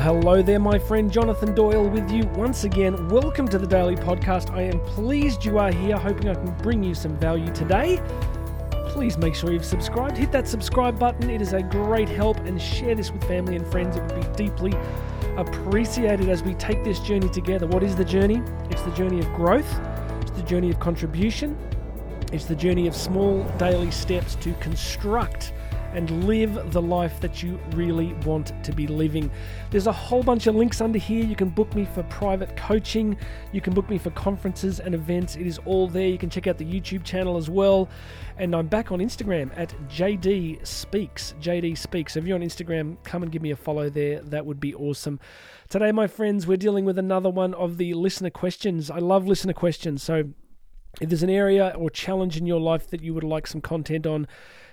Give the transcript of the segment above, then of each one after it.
hello there, my friend Jonathan Doyle with you once again. Welcome to the Daily Podcast. I am pleased you are here, hoping I can bring you some value today. Please make sure you've subscribed. Hit that subscribe button, it is a great help, and share this with family and friends. It would be deeply appreciated as we take this journey together. What is the journey? It's the journey of growth, it's the journey of contribution, it's the journey of small daily steps to construct and live the life that you really want to be living. There's a whole bunch of links under here. You can book me for private coaching, you can book me for conferences and events. It is all there. You can check out the YouTube channel as well. And I'm back on Instagram at JD Speaks. JD Speaks. If you're on Instagram, come and give me a follow there. That would be awesome. Today, my friends, we're dealing with another one of the listener questions. I love listener questions. So if there's an area or challenge in your life that you would like some content on,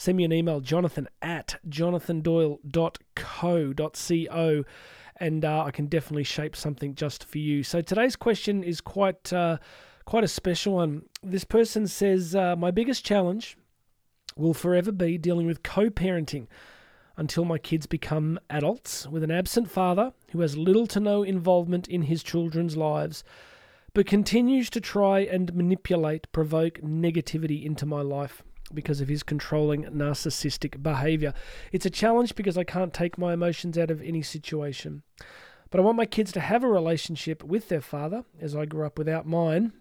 send me an email, jonathan at jonathandoyle.co.co, and uh, I can definitely shape something just for you. So today's question is quite, uh, quite a special one. This person says, uh, My biggest challenge will forever be dealing with co parenting until my kids become adults with an absent father who has little to no involvement in his children's lives but continues to try and manipulate, provoke negativity into my life because of his controlling narcissistic behavior. It's a challenge because I can't take my emotions out of any situation. But I want my kids to have a relationship with their father, as I grew up without mine,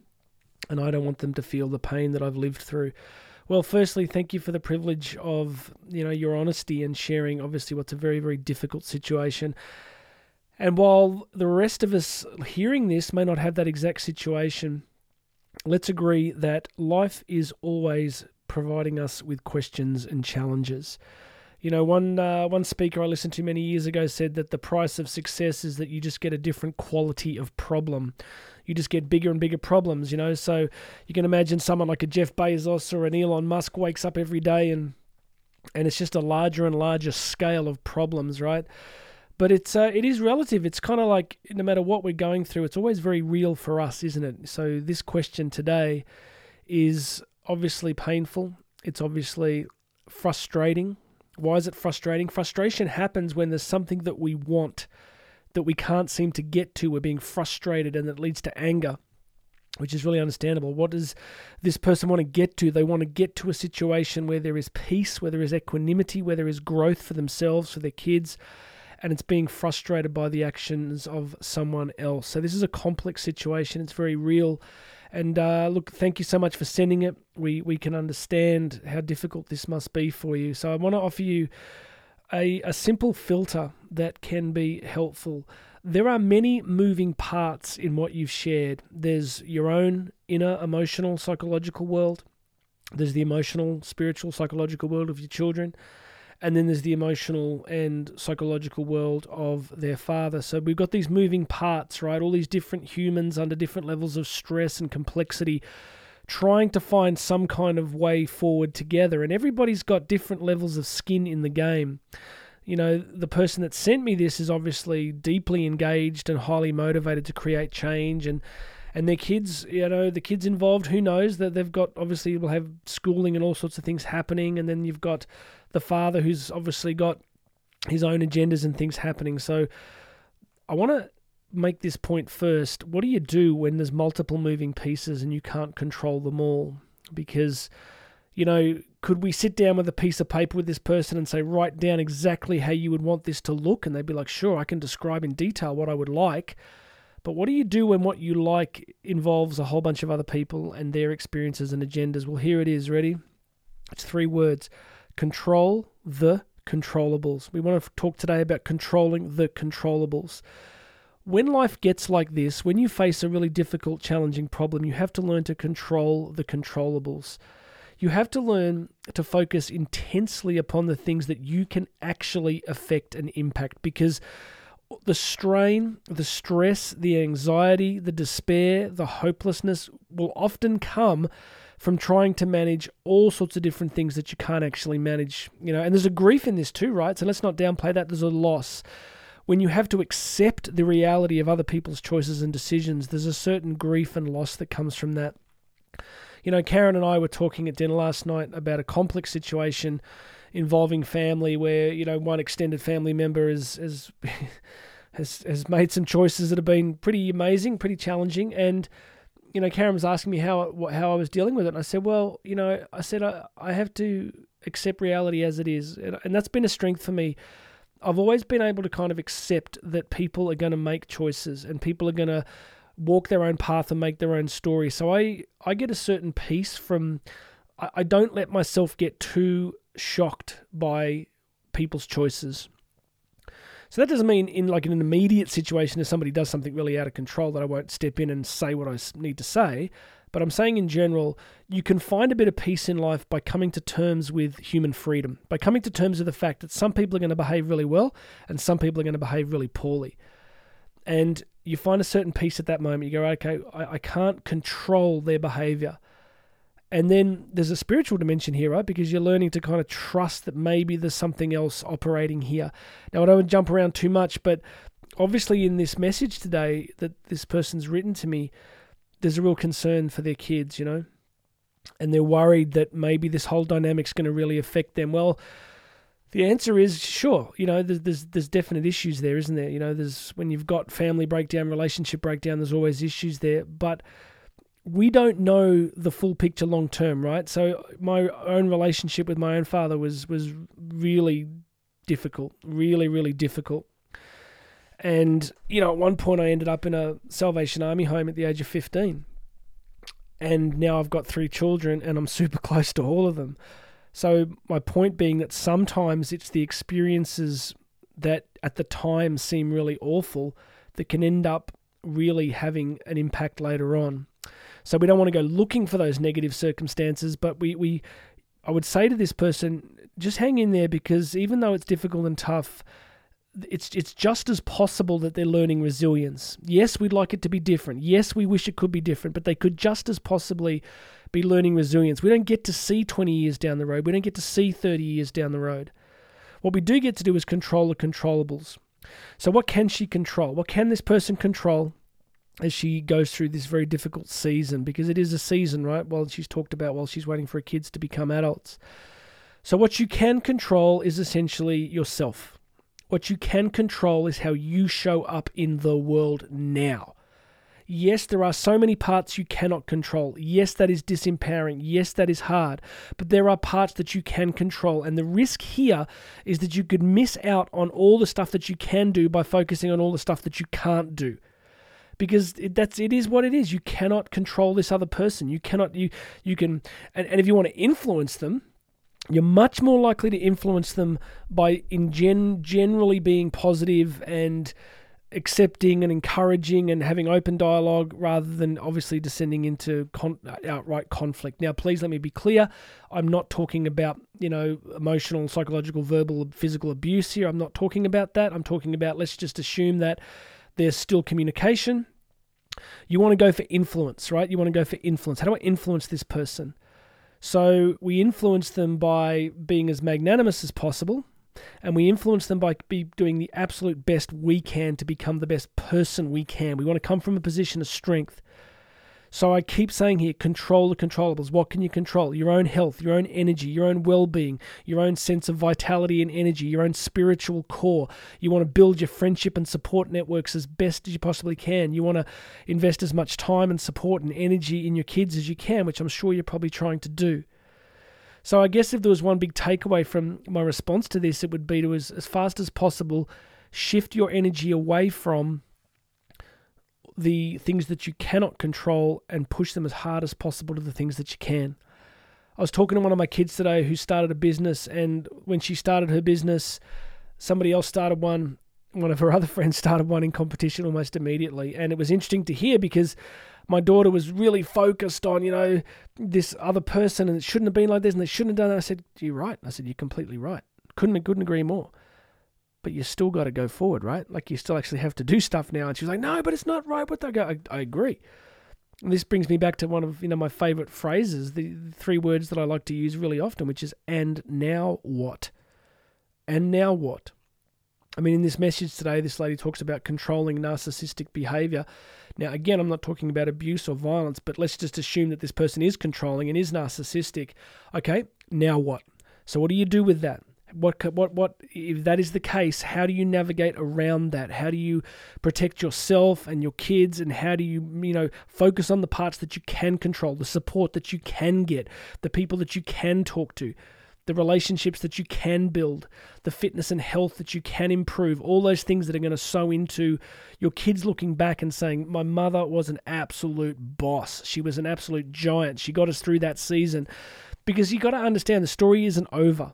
and I don't want them to feel the pain that I've lived through. Well, firstly, thank you for the privilege of you know your honesty and sharing. Obviously, what's a very very difficult situation. And while the rest of us hearing this may not have that exact situation, let's agree that life is always providing us with questions and challenges. You know, one uh, one speaker I listened to many years ago said that the price of success is that you just get a different quality of problem. You just get bigger and bigger problems. You know, so you can imagine someone like a Jeff Bezos or an Elon Musk wakes up every day and and it's just a larger and larger scale of problems, right? But it's uh, it is relative. It's kind of like no matter what we're going through, it's always very real for us, isn't it? So this question today is obviously painful. It's obviously frustrating. Why is it frustrating? Frustration happens when there's something that we want that we can't seem to get to. We're being frustrated and it leads to anger, which is really understandable. What does this person want to get to? They want to get to a situation where there is peace, where there is equanimity, where there is growth for themselves, for their kids, and it's being frustrated by the actions of someone else. So this is a complex situation. It's very real and uh, look, thank you so much for sending it. We we can understand how difficult this must be for you. So I want to offer you a, a simple filter that can be helpful. There are many moving parts in what you've shared. There's your own inner emotional, psychological world. There's the emotional, spiritual, psychological world of your children and then there's the emotional and psychological world of their father. So we've got these moving parts, right? All these different humans under different levels of stress and complexity trying to find some kind of way forward together. And everybody's got different levels of skin in the game. You know, the person that sent me this is obviously deeply engaged and highly motivated to create change and and their kids, you know, the kids involved, who knows that they've got obviously will have schooling and all sorts of things happening, and then you've got the father who's obviously got his own agendas and things happening. So I want to make this point first. What do you do when there's multiple moving pieces and you can't control them all? Because, you know, could we sit down with a piece of paper with this person and say, write down exactly how you would want this to look? And they'd be like, sure, I can describe in detail what I would like. But what do you do when what you like involves a whole bunch of other people and their experiences and agendas? Well, here it is. Ready? It's three words control the controllables. We want to talk today about controlling the controllables. When life gets like this, when you face a really difficult, challenging problem, you have to learn to control the controllables. You have to learn to focus intensely upon the things that you can actually affect and impact because the strain, the stress, the anxiety, the despair, the hopelessness will often come from trying to manage all sorts of different things that you can't actually manage, you know. And there's a grief in this too, right? So let's not downplay that. There's a loss. When you have to accept the reality of other people's choices and decisions, there's a certain grief and loss that comes from that. You know, Karen and I were talking at dinner last night about a complex situation involving family where, you know, one extended family member is is has has made some choices that have been pretty amazing, pretty challenging, and you know, Karen was asking me how how I was dealing with it, and I said, well, you know, I said I, I have to accept reality as it is, and, and that's been a strength for me. I've always been able to kind of accept that people are going to make choices and people are going to walk their own path and make their own story. So I I get a certain peace from I, I don't let myself get too shocked by people's choices. So that doesn't mean in like in an immediate situation if somebody does something really out of control that I won't step in and say what I need to say. But I'm saying in general, you can find a bit of peace in life by coming to terms with human freedom, by coming to terms with the fact that some people are going to behave really well and some people are going to behave really poorly. And you find a certain peace at that moment. You go, okay, I, I can't control their behavior. And then there's a spiritual dimension here, right? Because you're learning to kind of trust that maybe there's something else operating here. Now, I don't want to jump around too much, but obviously, in this message today that this person's written to me, there's a real concern for their kids, you know? And they're worried that maybe this whole dynamic's going to really affect them. Well, the answer is sure. You know, there's, there's there's definite issues there, isn't there? You know, there's when you've got family breakdown, relationship breakdown, there's always issues there. But we don't know the full picture long term, right? So my own relationship with my own father was was really difficult, really really difficult. And you know, at one point I ended up in a Salvation Army home at the age of 15. And now I've got three children and I'm super close to all of them. So my point being that sometimes it's the experiences that at the time seem really awful that can end up really having an impact later on. So we don't want to go looking for those negative circumstances, but we, we I would say to this person, just hang in there because even though it's difficult and tough, it's it's just as possible that they're learning resilience. Yes, we'd like it to be different. Yes, we wish it could be different, but they could just as possibly be learning resilience. We don't get to see 20 years down the road. We don't get to see 30 years down the road. What we do get to do is control the controllables. So what can she control? What can this person control? As she goes through this very difficult season because it is a season, right? While she's talked about while she's waiting for her kids to become adults. So, what you can control is essentially yourself. What you can control is how you show up in the world now. Yes, there are so many parts you cannot control. Yes, that is disempowering. Yes, that is hard. But there are parts that you can control. And the risk here is that you could miss out on all the stuff that you can do by focusing on all the stuff that you can't do because it, that's it is what it is. You cannot control this other person. You cannot you you can and, and if you want to influence them, you're much more likely to influence them by in gen, generally being positive and accepting and encouraging and having open dialogue rather than obviously descending into con- outright conflict. Now, please let me be clear. I'm not talking about, you know, emotional, psychological, verbal, physical abuse here. I'm not talking about that. I'm talking about let's just assume that there's still communication. You want to go for influence, right? You want to go for influence. How do I influence this person? So we influence them by being as magnanimous as possible, and we influence them by be doing the absolute best we can to become the best person we can. We want to come from a position of strength. So I keep saying here control the controllables. What can you control? Your own health, your own energy, your own well being, your own sense of vitality and energy, your own spiritual core. You want to build your friendship and support networks as best as you possibly can. You want to invest as much time and support and energy in your kids as you can, which I'm sure you're probably trying to do. So I guess if there was one big takeaway from my response to this, it would be to as, as fast as possible shift your energy away from the things that you cannot control and push them as hard as possible to the things that you can. I was talking to one of my kids today who started a business, and when she started her business, somebody else started one. One of her other friends started one in competition almost immediately. And it was interesting to hear because my daughter was really focused on, you know, this other person and it shouldn't have been like this and they shouldn't have done that. I said, You're right. I said, You're completely right. Couldn't, couldn't agree more but you still got to go forward, right? Like you still actually have to do stuff now. And she's like, no, but it's not right. What go, I, I agree. And this brings me back to one of you know my favorite phrases, the, the three words that I like to use really often, which is "and now what?" And now what? I mean, in this message today, this lady talks about controlling narcissistic behavior. Now, again, I'm not talking about abuse or violence, but let's just assume that this person is controlling and is narcissistic. Okay, now what? So, what do you do with that? What what what if that is the case? How do you navigate around that? How do you protect yourself and your kids? And how do you you know focus on the parts that you can control, the support that you can get, the people that you can talk to, the relationships that you can build, the fitness and health that you can improve, all those things that are going to sow into your kids looking back and saying, My mother was an absolute boss. She was an absolute giant. She got us through that season. Because you got to understand the story isn't over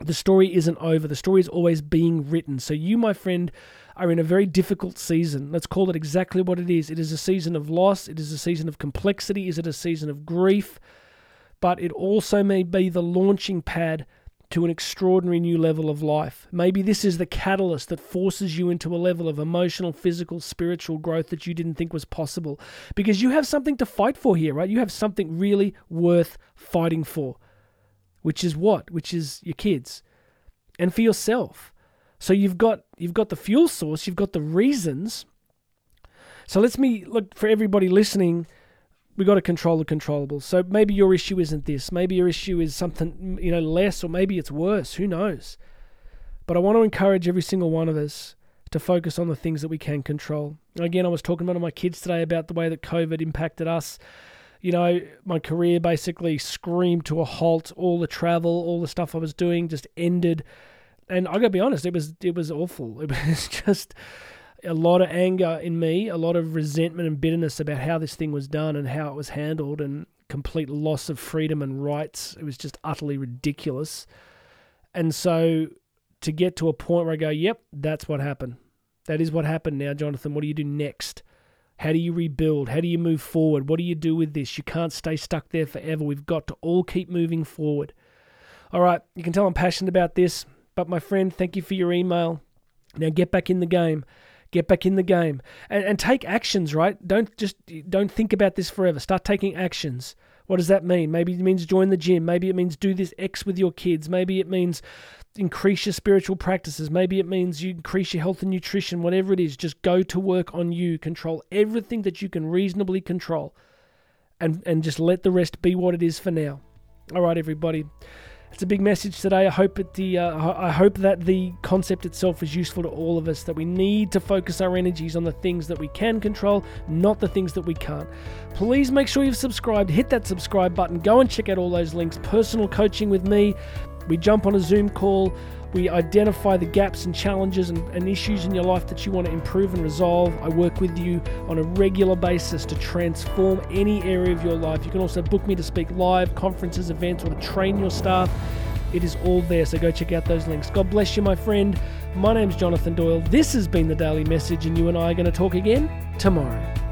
the story isn't over. The story is always being written. So, you, my friend, are in a very difficult season. Let's call it exactly what it is. It is a season of loss, it is a season of complexity, is it a season of grief? But it also may be the launching pad to an extraordinary new level of life. Maybe this is the catalyst that forces you into a level of emotional, physical, spiritual growth that you didn't think was possible. Because you have something to fight for here, right? You have something really worth fighting for which is what? Which is your kids, and for yourself. So you've got you've got the fuel source, you've got the reasons. So let's me look for everybody listening. We got to control the controllables. So maybe your issue isn't this. Maybe your issue is something you know less, or maybe it's worse. Who knows? But I want to encourage every single one of us to focus on the things that we can control. Again, I was talking about my kids today about the way that COVID impacted us you know, my career basically screamed to a halt. All the travel, all the stuff I was doing just ended. And I gotta be honest, it was it was awful. It was just a lot of anger in me, a lot of resentment and bitterness about how this thing was done and how it was handled, and complete loss of freedom and rights. It was just utterly ridiculous. And so to get to a point where I go, yep, that's what happened. That is what happened now, Jonathan. What do you do next? How do you rebuild? How do you move forward? What do you do with this? You can't stay stuck there forever. We've got to all keep moving forward. All right, you can tell I'm passionate about this, but my friend, thank you for your email. Now get back in the game. Get back in the game and, and take actions, right? Don't just don't think about this forever. Start taking actions. What does that mean? Maybe it means join the gym. Maybe it means do this X with your kids. Maybe it means increase your spiritual practices. Maybe it means you increase your health and nutrition, whatever it is. Just go to work on you. Control everything that you can reasonably control and, and just let the rest be what it is for now. All right, everybody. It's a big message today. I hope it the uh, I hope that the concept itself is useful to all of us. That we need to focus our energies on the things that we can control, not the things that we can't. Please make sure you've subscribed. Hit that subscribe button. Go and check out all those links. Personal coaching with me we jump on a Zoom call, we identify the gaps and challenges and, and, issues in your life that you want to improve and resolve. I work with you on a regular basis to transform any area of your life. You can also book me to speak live, conferences, events, or to train your staff. It is all there, so go check out those links. God bless you, my friend. My name's Jonathan Doyle. This has been the Daily Message, and you and I are going to talk again tomorrow.